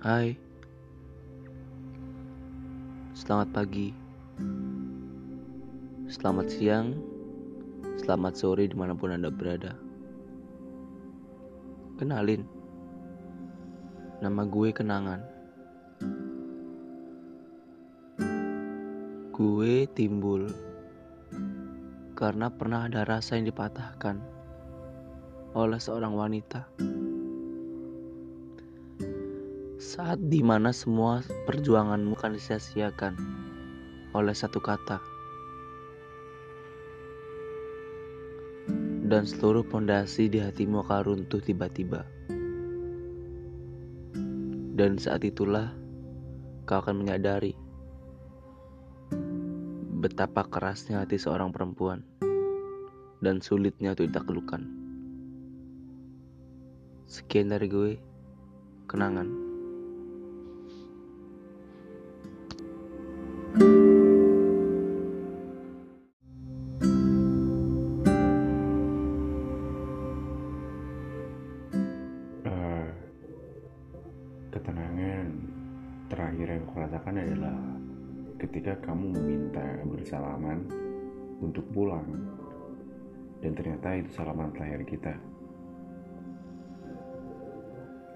Hai, selamat pagi, selamat siang, selamat sore di mana pun Anda berada. Kenalin, nama gue Kenangan. Gue timbul karena pernah ada rasa yang dipatahkan oleh seorang wanita saat di mana semua perjuanganmu akan disia-siakan oleh satu kata. Dan seluruh pondasi di hatimu akan runtuh tiba-tiba. Dan saat itulah kau akan menyadari betapa kerasnya hati seorang perempuan dan sulitnya untuk ditaklukkan. Sekian dari gue kenangan terakhir yang kurasakan adalah ketika kamu meminta bersalaman untuk pulang dan ternyata itu salaman terakhir kita.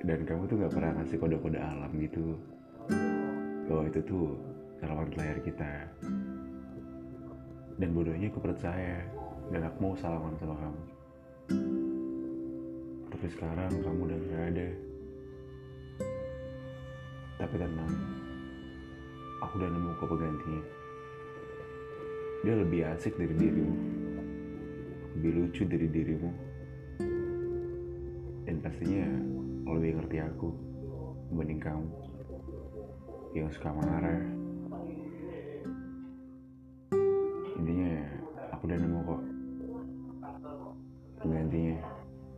Dan kamu tuh gak pernah ngasih kode-kode alam gitu bahwa itu tuh salaman terakhir kita. Dan bodohnya aku percaya dan aku mau salaman sama kamu. Tapi sekarang kamu udah gak ada tapi tenang aku udah nemu kok penggantinya dia lebih asik dari dirimu. Lebih lucu dari dirimu. Dan pastinya lebih ngerti aku dibanding kamu. Yang suka marah. Intinya aku udah nemu kok. Penggantinya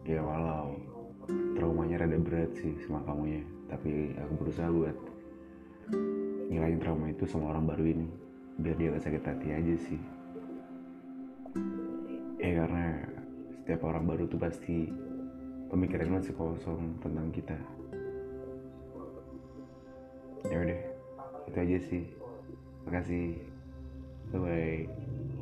ya walau traumanya rada berat sih sama kamu ya. Tapi aku berusaha buat ngilangin trauma itu sama orang baru ini. Biar dia gak sakit hati aja sih. Ya karena setiap orang baru tuh pasti pemikiran masih kosong tentang kita. Ya udah itu aja sih. Makasih. Bye bye